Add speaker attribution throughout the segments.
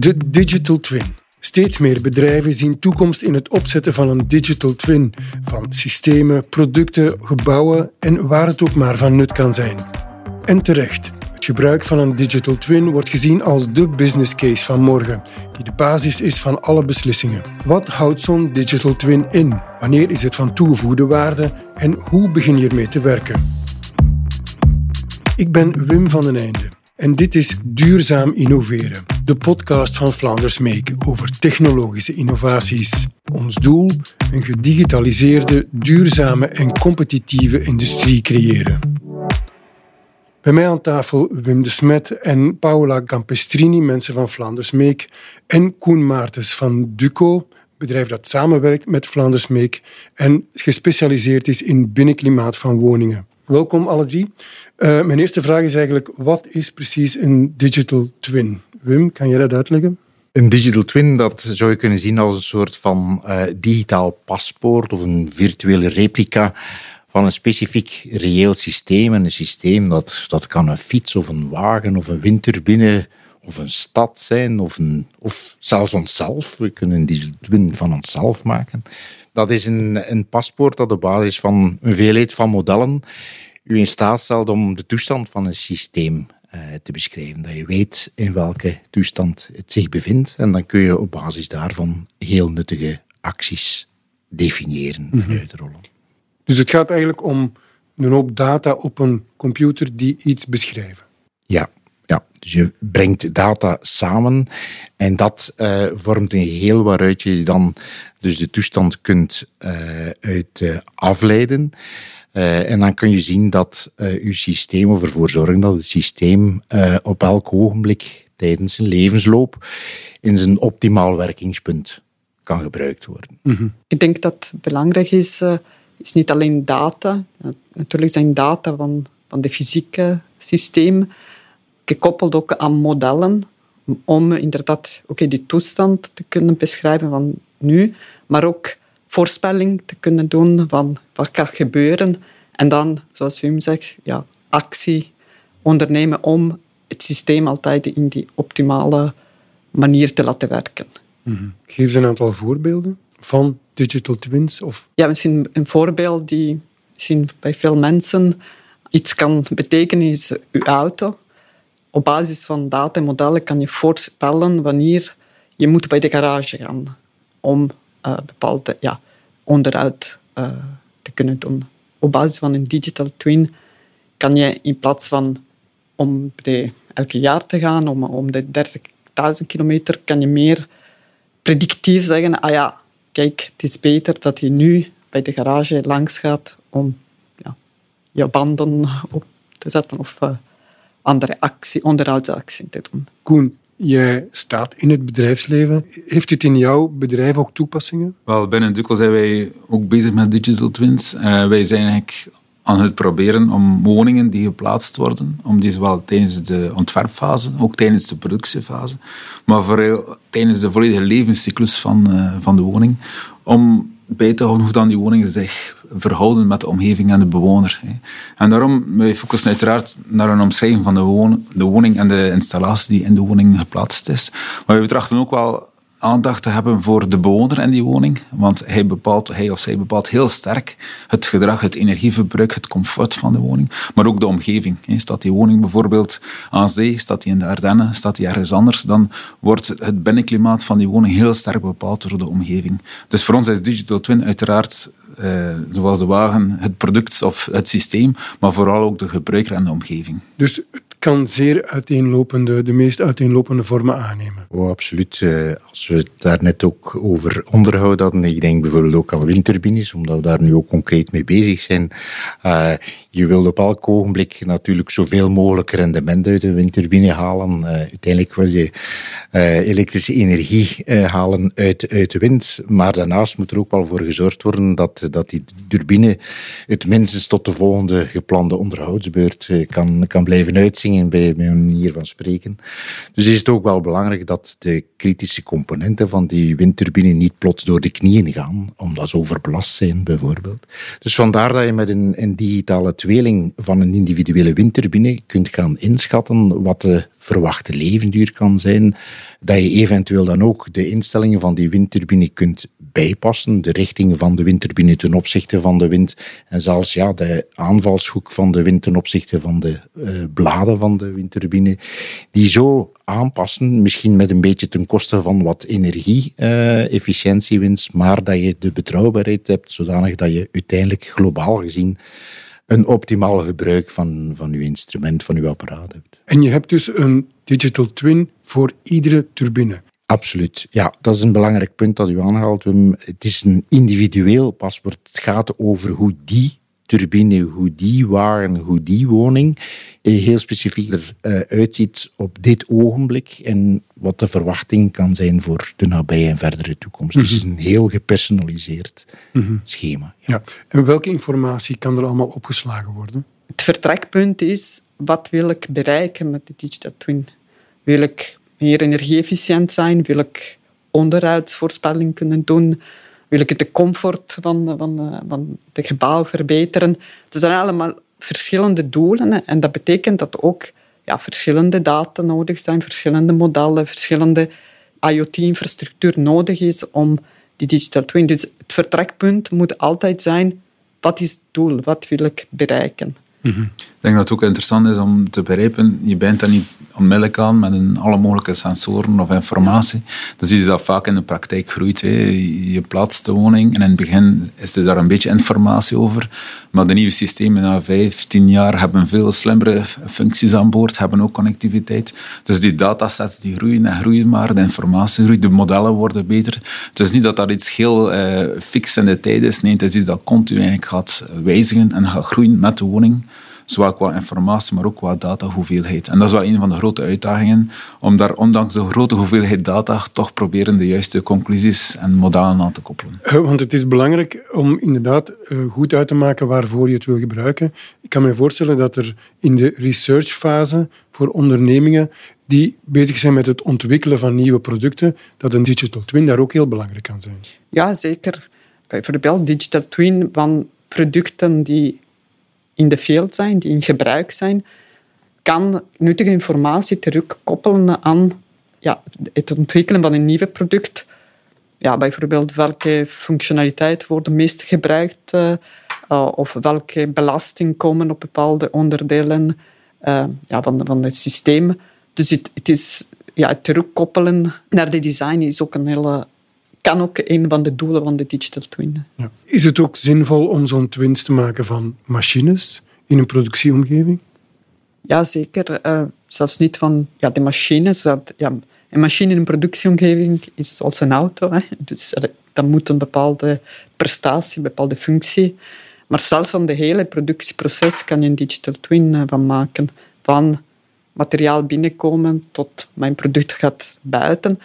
Speaker 1: De digital twin. Steeds meer bedrijven zien toekomst in het opzetten van een digital twin van systemen, producten, gebouwen en waar het ook maar van nut kan zijn. En terecht. Het gebruik van een digital twin wordt gezien als de business case van morgen, die de basis is van alle beslissingen. Wat houdt zo'n digital twin in? Wanneer is het van toegevoegde waarde en hoe begin je ermee te werken? Ik ben Wim van den Einde en dit is Duurzaam Innoveren, de podcast van Vlaanders Make over technologische innovaties. Ons doel: een gedigitaliseerde, duurzame en competitieve industrie creëren. Bij mij aan tafel Wim de Smet en Paola Campestrini, mensen van Vlaanders Make, en Koen Maartens van Duco, bedrijf dat samenwerkt met Vlaanders Make en gespecialiseerd is in binnenklimaat van woningen. Welkom alle drie. Uh, mijn eerste vraag is eigenlijk, wat is precies een digital twin? Wim, kan jij dat uitleggen?
Speaker 2: Een digital twin, dat zou je kunnen zien als een soort van uh, digitaal paspoort of een virtuele replica van een specifiek reëel systeem. En een systeem dat, dat kan een fiets of een wagen of een windturbine of een stad zijn of, een, of zelfs onszelf. We kunnen een digital twin van onszelf maken. Dat is een, een paspoort dat op basis van een veelheid van modellen u in staat stelt om de toestand van een systeem uh, te beschrijven. Dat je weet in welke toestand het zich bevindt. En dan kun je op basis daarvan heel nuttige acties definiëren en mhm. uitrollen.
Speaker 1: Dus het gaat eigenlijk om een hoop data op een computer die iets beschrijven.
Speaker 2: Ja, dus je brengt data samen en dat uh, vormt een geheel waaruit je dan dus de toestand kunt uh, uit uh, afleiden. en dan kun je zien dat je systeem ervoor zorgen dat het systeem op elk ogenblik tijdens zijn levensloop in zijn optimaal werkingspunt kan gebruikt worden.
Speaker 3: Mhm. Ik denk dat het belangrijk is, is niet alleen data. Natuurlijk zijn data van, van de fysieke systeem, gekoppeld ook aan modellen om inderdaad oké die toestand te kunnen beschrijven van nu, maar ook voorspelling te kunnen doen van wat gaat gebeuren. En dan, zoals Wim zegt, ja, actie ondernemen om het systeem altijd in die optimale manier te laten werken.
Speaker 1: Mm Geef ze een aantal voorbeelden van digital twins? Of?
Speaker 3: Ja, misschien een voorbeeld die misschien bij veel mensen iets kan betekenen is uw auto op basis van data en modellen kan je voorspellen wanneer je moet bij de garage gaan om uh, bepaalde ja, onderhoud uh, te kunnen doen. Op basis van een digital twin kan je in plaats van om de, elke jaar te gaan, om, om de 30.000 kilometer, kan je meer predictief zeggen, ah ja, kijk, het is beter dat je nu bij de garage langs gaat om ja, je banden op te zetten of uh, andere actie, onderhoudsactie te doen.
Speaker 1: Koen, jij staat in het bedrijfsleven. Heeft het in jouw bedrijf ook toepassingen?
Speaker 4: Wel, binnen Duco zijn wij ook bezig met digital twins. Uh, wij zijn eigenlijk aan het proberen om woningen die geplaatst worden, om die zowel tijdens de ontwerpfase, ook tijdens de productiefase, maar vooral tijdens de volledige levenscyclus van, uh, van de woning, om bij te houden hoe dan die woningen zich verhouden met de omgeving en de bewoner. En daarom, wij focussen uiteraard naar een omschrijving van de, de woning en de installatie die in de woning geplaatst is. Maar we betrachten ook wel aandacht te hebben voor de bewoner in die woning. Want hij, bepaalt, hij of zij bepaalt heel sterk het gedrag, het energieverbruik, het comfort van de woning. Maar ook de omgeving. Staat die woning bijvoorbeeld aan zee, staat die in de Ardennen, staat die ergens anders, dan wordt het binnenklimaat van die woning heel sterk bepaald door de omgeving. Dus voor ons is Digital Twin uiteraard, eh, zoals de wagen, het product of het systeem, maar vooral ook de gebruiker en de omgeving.
Speaker 1: Dus kan zeer uiteenlopende, de meest uiteenlopende vormen aannemen.
Speaker 2: Oh, absoluut. Eh, als we het daar net ook over onderhoud hadden, ik denk bijvoorbeeld ook aan windturbines, omdat we daar nu ook concreet mee bezig zijn. Uh, je wilt op elk ogenblik natuurlijk zoveel mogelijk rendement uit een windturbine halen. Uh, uiteindelijk wil je elektrische energie halen uit, uit de wind, maar daarnaast moet er ook wel voor gezorgd worden dat, dat die turbine het minstens tot de volgende geplande onderhoudsbeurt kan, kan blijven uitzien bij mijn manier van spreken. Dus is het ook wel belangrijk dat de kritische componenten van die windturbine niet plots door de knieën gaan, omdat ze overbelast zijn bijvoorbeeld. Dus vandaar dat je met een, een digitale tweeling van een individuele windturbine kunt gaan inschatten wat de verwachte levensduur kan zijn, dat je eventueel dan ook de instellingen van die windturbine kunt bijpassen, de richting van de windturbine ten opzichte van de wind en zelfs ja, de aanvalshoek van de wind ten opzichte van de uh, bladen van de windturbine, die zo aanpassen, misschien met een beetje ten koste van wat energie-efficiëntiewinst, maar dat je de betrouwbaarheid hebt zodanig dat je uiteindelijk globaal gezien een optimaal gebruik van, van uw instrument, van uw apparaat hebt.
Speaker 1: En je hebt dus een digital twin voor iedere turbine.
Speaker 2: Absoluut. Ja, dat is een belangrijk punt dat u aanhaalt. Het is een individueel paspoort. Het gaat over hoe die turbine, hoe die wagen, hoe die woning heel specifiek eruit ziet op dit ogenblik en wat de verwachting kan zijn voor de nabije en verdere toekomst. Dus het is een heel gepersonaliseerd mhm. schema.
Speaker 1: Ja. En welke informatie kan er allemaal opgeslagen worden?
Speaker 3: Het vertrekpunt is, wat wil ik bereiken met de Digital Twin? Wil ik meer energie-efficiënt zijn? Wil ik onderhoudsvoorspelling kunnen doen? Wil ik de comfort van, van, van het gebouw verbeteren? Dus dat zijn allemaal verschillende doelen. En dat betekent dat ook ja, verschillende data nodig zijn, verschillende modellen, verschillende IoT-infrastructuur nodig is om die digital twin. Dus het vertrekpunt moet altijd zijn, wat is het doel? Wat wil ik bereiken?
Speaker 4: Mhm. Ik denk dat het ook interessant is om te begrijpen, je bent daar niet onmiddellijk aan met een, alle mogelijke sensoren of informatie. Dat is dat vaak in de praktijk groeit. Je plaatst de woning en in het begin is er daar een beetje informatie over. Maar de nieuwe systemen na vijf, tien jaar hebben veel slimmere functies aan boord, hebben ook connectiviteit. Dus die datasets die groeien en groeien maar, de informatie groeit, de modellen worden beter. Het is niet dat dat iets heel uh, fix in de tijd is. Nee, het is iets dat continu eigenlijk gaat wijzigen en gaat groeien met de woning. Zowel qua informatie, maar ook qua datahoeveelheid. En dat is wel een van de grote uitdagingen, om daar ondanks de grote hoeveelheid data toch proberen de juiste conclusies en modellen aan te koppelen.
Speaker 1: Eh, want het is belangrijk om inderdaad eh, goed uit te maken waarvoor je het wil gebruiken. Ik kan me voorstellen dat er in de researchfase voor ondernemingen die bezig zijn met het ontwikkelen van nieuwe producten, dat een digital twin daar ook heel belangrijk kan zijn.
Speaker 3: Ja, zeker. Bijvoorbeeld digital twin van producten die in de field zijn, die in gebruik zijn, kan nuttige informatie terugkoppelen aan ja, het ontwikkelen van een nieuw product. Ja, bijvoorbeeld welke functionaliteit wordt het meest gebruikt uh, of welke belasting komen op bepaalde onderdelen uh, ja, van, van het systeem. Dus het, ja, het terugkoppelen naar de design is ook een hele kan ook een van de doelen van de digital twin. Ja.
Speaker 1: Is het ook zinvol om zo'n twins te maken van machines in een productieomgeving?
Speaker 3: Ja, zeker. Uh, zelfs niet van ja, de machines. Dat, ja, een machine in een productieomgeving is zoals een auto. Hè. Dus uh, dat moet een bepaalde prestatie, een bepaalde functie. Maar zelfs van de hele productieproces kan je een digital twin uh, van maken. Van materiaal binnenkomen tot mijn product gaat buiten.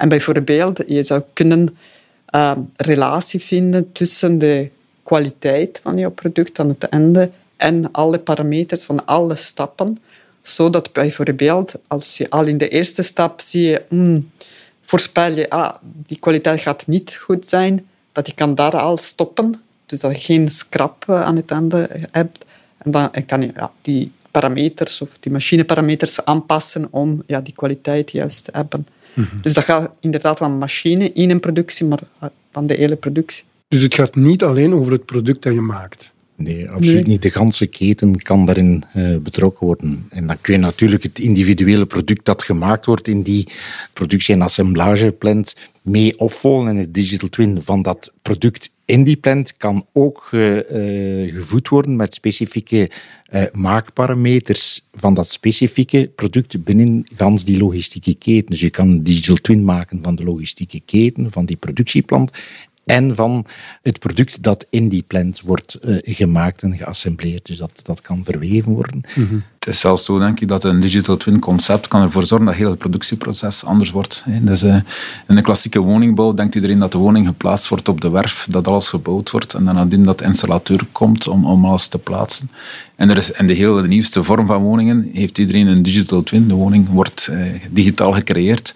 Speaker 3: En bijvoorbeeld, je zou kunnen uh, relatie vinden tussen de kwaliteit van je product aan het einde en alle parameters van alle stappen. Zodat bijvoorbeeld, als je al in de eerste stap zie je, mm, voorspel je, ah, die kwaliteit gaat niet goed zijn, dat je kan daar al stoppen. Dus dat je geen scrap eh, aan het einde hebt. En dan kan je ja, die parameters of die machineparameters aanpassen om ja, die kwaliteit juist te hebben. Mhm. Dus dat gaat inderdaad van machine in een productie, maar van de hele productie.
Speaker 1: Dus het gaat niet alleen over het product dat je maakt?
Speaker 2: Nee, absoluut niet. De ganse keten kan daarin uh, betrokken worden. En dan kun je natuurlijk het individuele product dat gemaakt wordt in die productie- en assemblageplant mee opvolgen. En het digital twin van dat product in die plant kan ook uh, gevoed worden met specifieke maakparameters van dat specifieke product binnen gans die logistieke keten. Dus je kan een digital twin maken van de logistieke keten, van die productieplant en van het product dat in die plant wordt uh, gemaakt en geassembleerd. Dus dat, dat kan verweven worden.
Speaker 4: Mm Het is zelfs zo, denk ik, dat een digital twin concept kan ervoor zorgen dat heel het productieproces anders wordt. Dus uh, in een klassieke woningbouw denkt iedereen dat de woning geplaatst wordt op de werf, dat alles gebouwd wordt en dan nadien dat de installateur komt om, om alles te plaatsen. En er is, in de hele nieuwste vorm van woningen heeft iedereen een digital twin. De woning wordt uh, digitaal gecreëerd.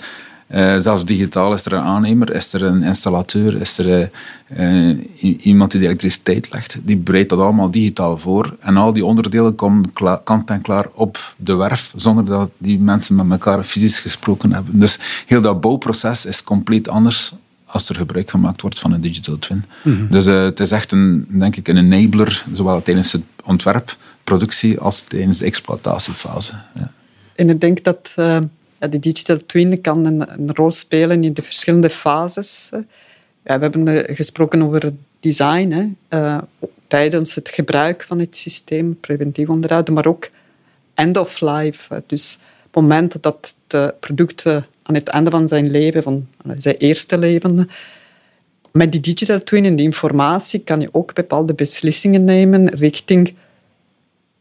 Speaker 4: Uh, zelfs digitaal is er een aannemer, is er een installateur, is er uh, iemand die de elektriciteit legt. Die bereidt dat allemaal digitaal voor. En al die onderdelen komen kant en klaar op de werf, zonder dat die mensen met elkaar fysisch gesproken hebben. Dus heel dat bouwproces is compleet anders als er gebruik gemaakt wordt van een digital twin. Mhm. Dus uh, het is echt een, denk ik, een enabler, zowel tijdens het ontwerp, productie, als tijdens de exploitatiefase. Ja.
Speaker 3: En ik denk dat de digital twin kan een, rol spelen in de verschillende fases. We hebben uh, gesproken over design, hè, tijdens het gebruik van het systeem, preventief onderhoud, maar ook end of life. Dus op het moment dat de producten aan het einde van zijn leven, van zijn eerste leven. Met die digital twin en die informatie kan je ook bepaalde beslissingen nemen richting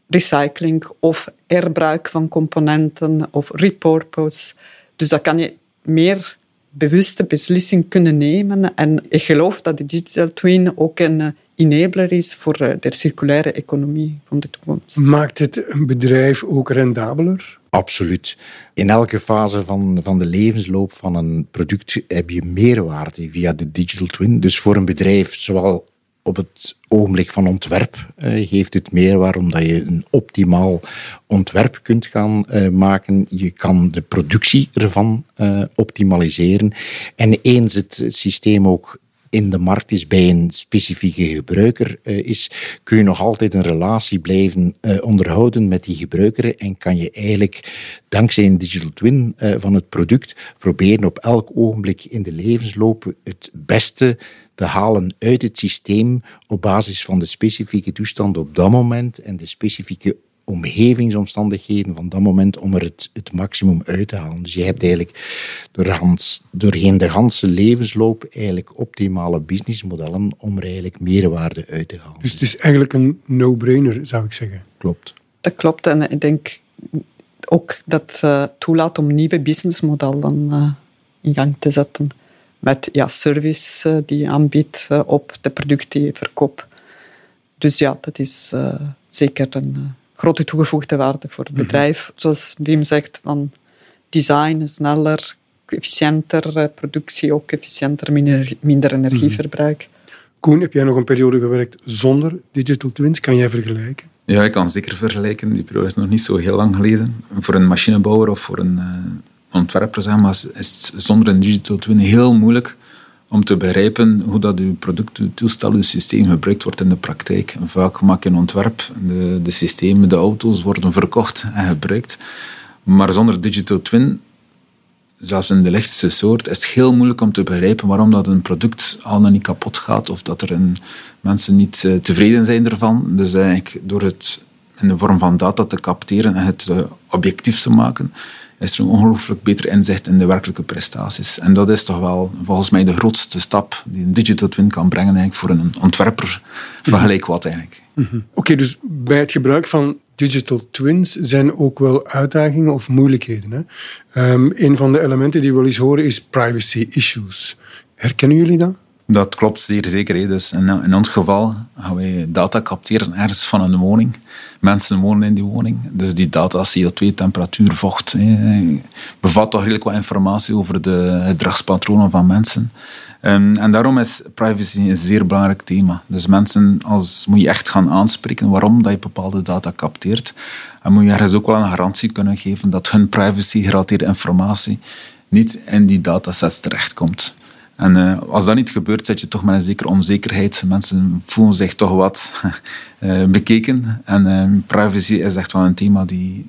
Speaker 3: recycling of herbruik van componenten of repurpose. Dus dat kan je meer bewuste beslissing kunnen nemen. En ik geloof dat de digital twin ook een enabler is voor de circulaire economie van de toekomst.
Speaker 1: Maakt het een bedrijf ook rendabeler?
Speaker 2: Absoluut. In elke fase van, van de levensloop van een product heb je meerwaarde via de digital twin. Dus voor een bedrijf, zowel op het ogenblik van ontwerp eh, geeft het meerwaarde omdat je een optimaal ontwerp kunt gaan uh, maken. Je kan de productie ervan uh, optimaliseren. En eens het systeem ook in de markt is bij een specifieke gebruiker uh, is, kun je nog altijd een relatie blijven uh, onderhouden met die gebruiker en kan je eigenlijk dankzij een digital twin uh, van het product proberen op elk ogenblik in de levensloop het beste te halen uit het systeem op basis van de specifieke toestand op dat moment en de specifieke omgevingsomstandigheden van dat moment om er het, het maximum uit te halen. Dus je hebt eigenlijk doorhans, doorheen de hele levensloop eigenlijk optimale businessmodellen om er eigenlijk meerwaarde uit te halen.
Speaker 1: Dus het is eigenlijk een no-brainer, zou ik zeggen.
Speaker 2: Klopt.
Speaker 3: Dat klopt en ik denk ook dat uh, toelaat om nieuwe businessmodellen uh, in gang te zetten. Met ja, service uh, die je aanbiedt op de producten die je verkoopt. Dus ja, dat is zeker een grote toegevoegde waarde voor het mhm. bedrijf. Zoals Wim zegt, van design sneller, efficiënter, eh, productie ook efficiënter, minder, minder energieverbruik. Mhm.
Speaker 1: Koen, heb jij nog een periode gewerkt zonder digital twins? Kan jij vergelijken?
Speaker 4: Ja, ik kan zeker vergelijken. Die periode is nog niet zo heel lang geleden. Voor een machinebouwer of voor een uh, ontwerper zeg maar, is het zonder een digital twin heel moeilijk om te begrijpen hoe dat uw product, uw toestel, uw systeem gebruikt wordt in de praktijk. vaak maak je een ontwerp, de, de systemen, de auto's worden verkocht en gebruikt. Maar zonder digital twin, zelfs in de lichtste soort, is het heel moeilijk om te begrijpen waarom dat een product al dan niet kapot gaat of dat er mensen niet eh, tevreden zijn ervan. Dus eigenlijk door het in de vorm van data te capteren en het uh, objectief te maken, is er een ongelooflijk beter inzicht in de werkelijke prestaties. En dat is toch wel volgens mij de grootste stap die een digital twin kan brengen eigenlijk voor een ontwerper van gelijk wat eigenlijk.
Speaker 1: Mhm. Oké, dus bij het gebruik van digital twins zijn ook wel uitdagingen of moeilijkheden. Hè? Um, een van de elementen die we wel eens horen is privacy issues. Herkennen jullie dat?
Speaker 4: Dat klopt zeer zeker. Dus in, ons geval gaan wij data capteren ergens van een woning. Mensen wonen in die woning. Dus die data, CO2, temperatuur, vocht, bevat toch redelijk wat informatie over de gedragspatronen van mensen. En, en, daarom is privacy een zeer belangrijk thema. Dus mensen als, moet je echt gaan aanspreken waarom dat je bepaalde data capteert. En moet je ergens ook wel een garantie kunnen geven dat hun privacy-gerelateerde informatie niet in die datasets terechtkomt. En uh, als dat niet gebeurt, zit je toch met een zekere onzekerheid. Mensen voelen zich toch wat uh, bekeken. En uh, privacy is echt wel een thema die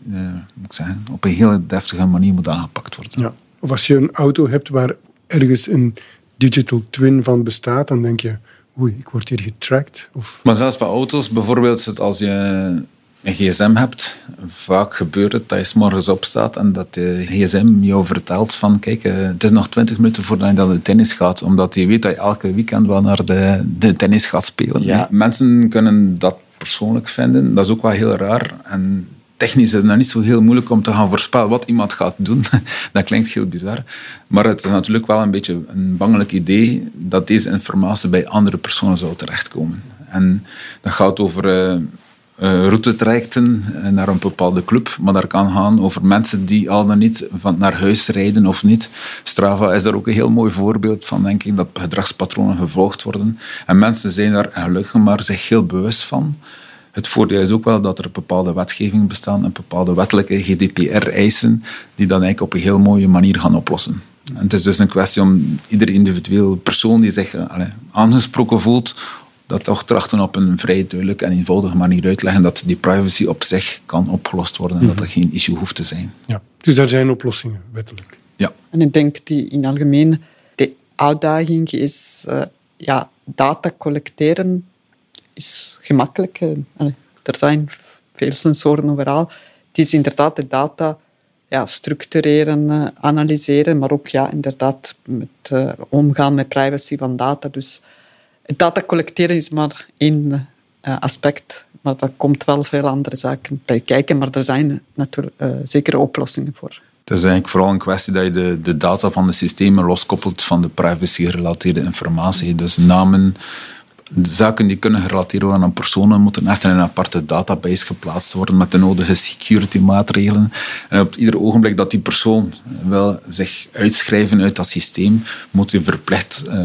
Speaker 4: moet ik zeggen, op een hele deftige manier moet aangepakt worden.
Speaker 1: Ja. Of als je een auto hebt waar ergens een digital twin van bestaat, dan denk je, oei, ik word hier getracked. Of...
Speaker 4: Maar zelfs bij auto's, bijvoorbeeld als je een gsm hebt, vaak gebeurt het dat je s morgens opstaat en dat de gsm jou vertelt van kijk, eh, het is nog twintig minuten voordat je naar de tennis gaat, omdat hij weet dat je elke weekend wel naar de, de tennis gaat spelen. Ja. Mensen kunnen dat persoonlijk vinden, dat is ook wel heel raar. En technisch is het nou niet zo heel moeilijk om te gaan voorspellen wat iemand gaat doen. dat klinkt heel bizar. Maar het is natuurlijk wel een beetje een bangelijk idee dat deze informatie bij andere personen zou terechtkomen. En dat gaat over... Uh, routetrajecten naar een bepaalde club, maar daar kan gaan over mensen die al dan niet van naar huis rijden of niet. Strava is daar ook een heel mooi voorbeeld van, denk ik, dat gedragspatronen gevolgd worden. En mensen zijn daar gelukkig maar zich heel bewust van. Het voordeel is ook wel dat er bepaalde wetgeving bestaan en bepaalde wettelijke GDPR-eisen die dat eigenlijk op een heel mooie manier gaan oplossen. En het is dus een kwestie om ieder individueel persoon die zich allez, aangesproken voelt, dat toch trachten op een vrij duidelijke en eenvoudige manier uitleggen dat die privacy op zich kan opgelost worden en dat dat geen issue hoeft te zijn.
Speaker 1: Ja, dus daar zijn oplossingen, wettelijk.
Speaker 4: Ja.
Speaker 3: En ik denk die in algemeen de uitdaging is uh, ja, data collecteren is gemakkelijk. Er zijn veel sensoren overal. Het is inderdaad de data ja, structureren, eh, analyseren, maar ook ja, inderdaad met, uh, omgaan met privacy van data. Dus data collecteren is maar één uh, aspect, maar daar komt wel veel andere zaken bij kijken. Maar er zijn natuurlijk uh, zekere oplossingen voor.
Speaker 4: Het is eigenlijk vooral een kwestie dat je de, de data van de systemen loskoppelt van de privacy-gerelateerde informatie. Dus namen, zaken die kunnen gerelateerd worden aan personen moeten echt in een aparte database geplaatst worden met de nodige security maatregelen. En op ieder ogenblik dat die persoon wil zich uitschrijven uit dat systeem, moet hij verplicht uh,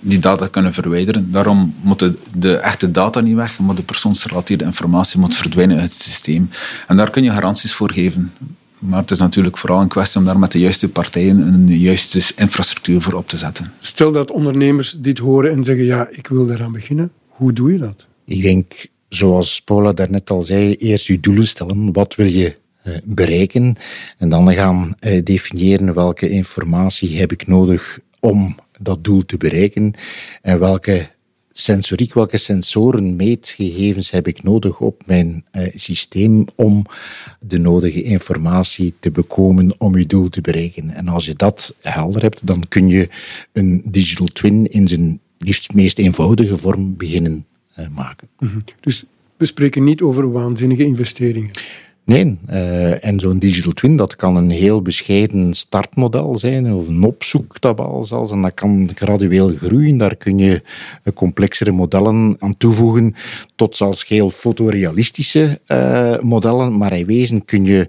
Speaker 4: die data kunnen verwijderen. Daarom moet de, de, echte data niet weg, maar de persoonsgerelateerde informatie moet verdwijnen uit het systeem. En daar kun je garanties voor geven. Maar het is natuurlijk vooral een kwestie om daar met de juiste partijen een juiste infrastructuur voor op te zetten.
Speaker 1: Stel dat ondernemers dit horen en zeggen, ja, ik wil daaraan beginnen. Hoe doe je dat?
Speaker 2: Ik denk, zoals Paula daarnet al zei, eerst je doelen stellen. Wat wil je eh, bereiken? En dan gaan eh, definiëren welke informatie heb ik nodig om dat doel te bereiken en welke sensoriek, welke sensoren, meetgegevens heb ik nodig op mijn uh, systeem om de nodige informatie te bekomen om je doel te bereiken. En als je dat helder hebt, dan kun je een digital twin in zijn liefst meest eenvoudige vorm beginnen uh, maken.
Speaker 1: -hmm. Dus we spreken niet over waanzinnige investeringen.
Speaker 2: Nee, uh, en zo'n digital twin, dat kan een heel bescheiden startmodel zijn, of een opzoektabel zelfs, en dat kan gradueel groeien. Daar kun je complexere modellen aan toevoegen, tot zelfs heel fotorealistische uh, modellen. Maar in wezen kun je,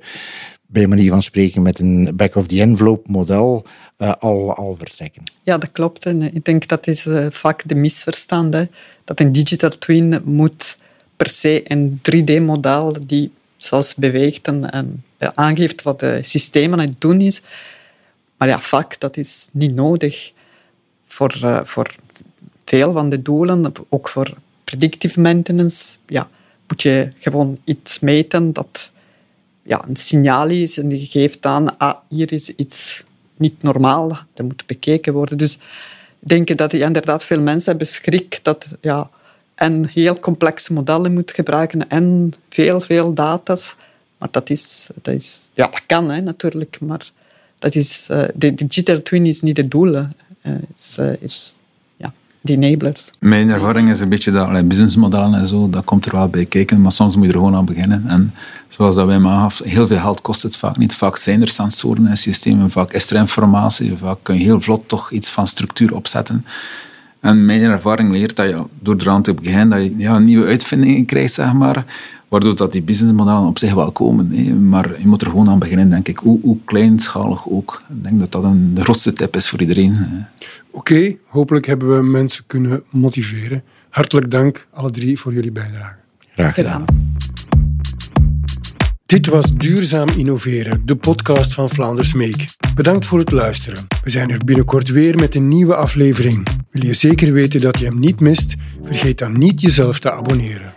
Speaker 2: bij manier van spreken, met een back-of-the-envelope model uh, al, al vertrekken.
Speaker 3: Ja, dat klopt. En ik denk dat is vaak de misverstand, dat een digital twin moet per se een 3D-model die zelfs beweegt en, aangeeft wat de systemen aan het doen is. Maar ja, vaak, dat is niet nodig voor, uh, voor veel van de doelen. Ook voor predictive maintenance ja, moet je gewoon iets meten dat ja, een signaal is en die geeft aan, ah, hier is iets niet normaal, dat moet bekeken worden. Dus ik denk dat inderdaad veel mensen hebben schrik dat ja, en heel complexe modellen moet gebruiken en veel, veel data's. Maar dat is, dat is ja, dat kan hè, natuurlijk, maar dat is, uh, de digital twin is niet het doel. Uh, is, uh, is ja, de enablers.
Speaker 4: Mijn ervaring is een beetje dat businessmodellen en zo, dat komt er wel bij kijken, maar soms moet je er gewoon aan beginnen. En zoals dat mij aangaf, heel veel geld kost het vaak niet. Vaak zijn er sensoren en systemen, vaak is er informatie, vaak kun je heel vlot toch iets van structuur opzetten. En mijn ervaring leert dat je door eraan te beginnen dat je ja, nieuwe uitvindingen krijgt, zeg maar, waardoor dat die businessmodellen op zich wel komen. Hè. Maar je moet er gewoon aan beginnen, denk ik. Hoe, hoe kleinschalig ook. Ik denk dat dat een, de grootste tip is voor iedereen.
Speaker 1: Oké, okay, hopelijk hebben we mensen kunnen motiveren. Hartelijk dank, alle drie, voor jullie bijdrage.
Speaker 2: Graag gedaan.
Speaker 1: Dit was Duurzaam Innoveren, de podcast van Vlaanders Make. Bedankt voor het luisteren. We zijn er binnenkort weer met een nieuwe aflevering. Wil je zeker weten dat je hem niet mist? Vergeet dan niet jezelf te abonneren.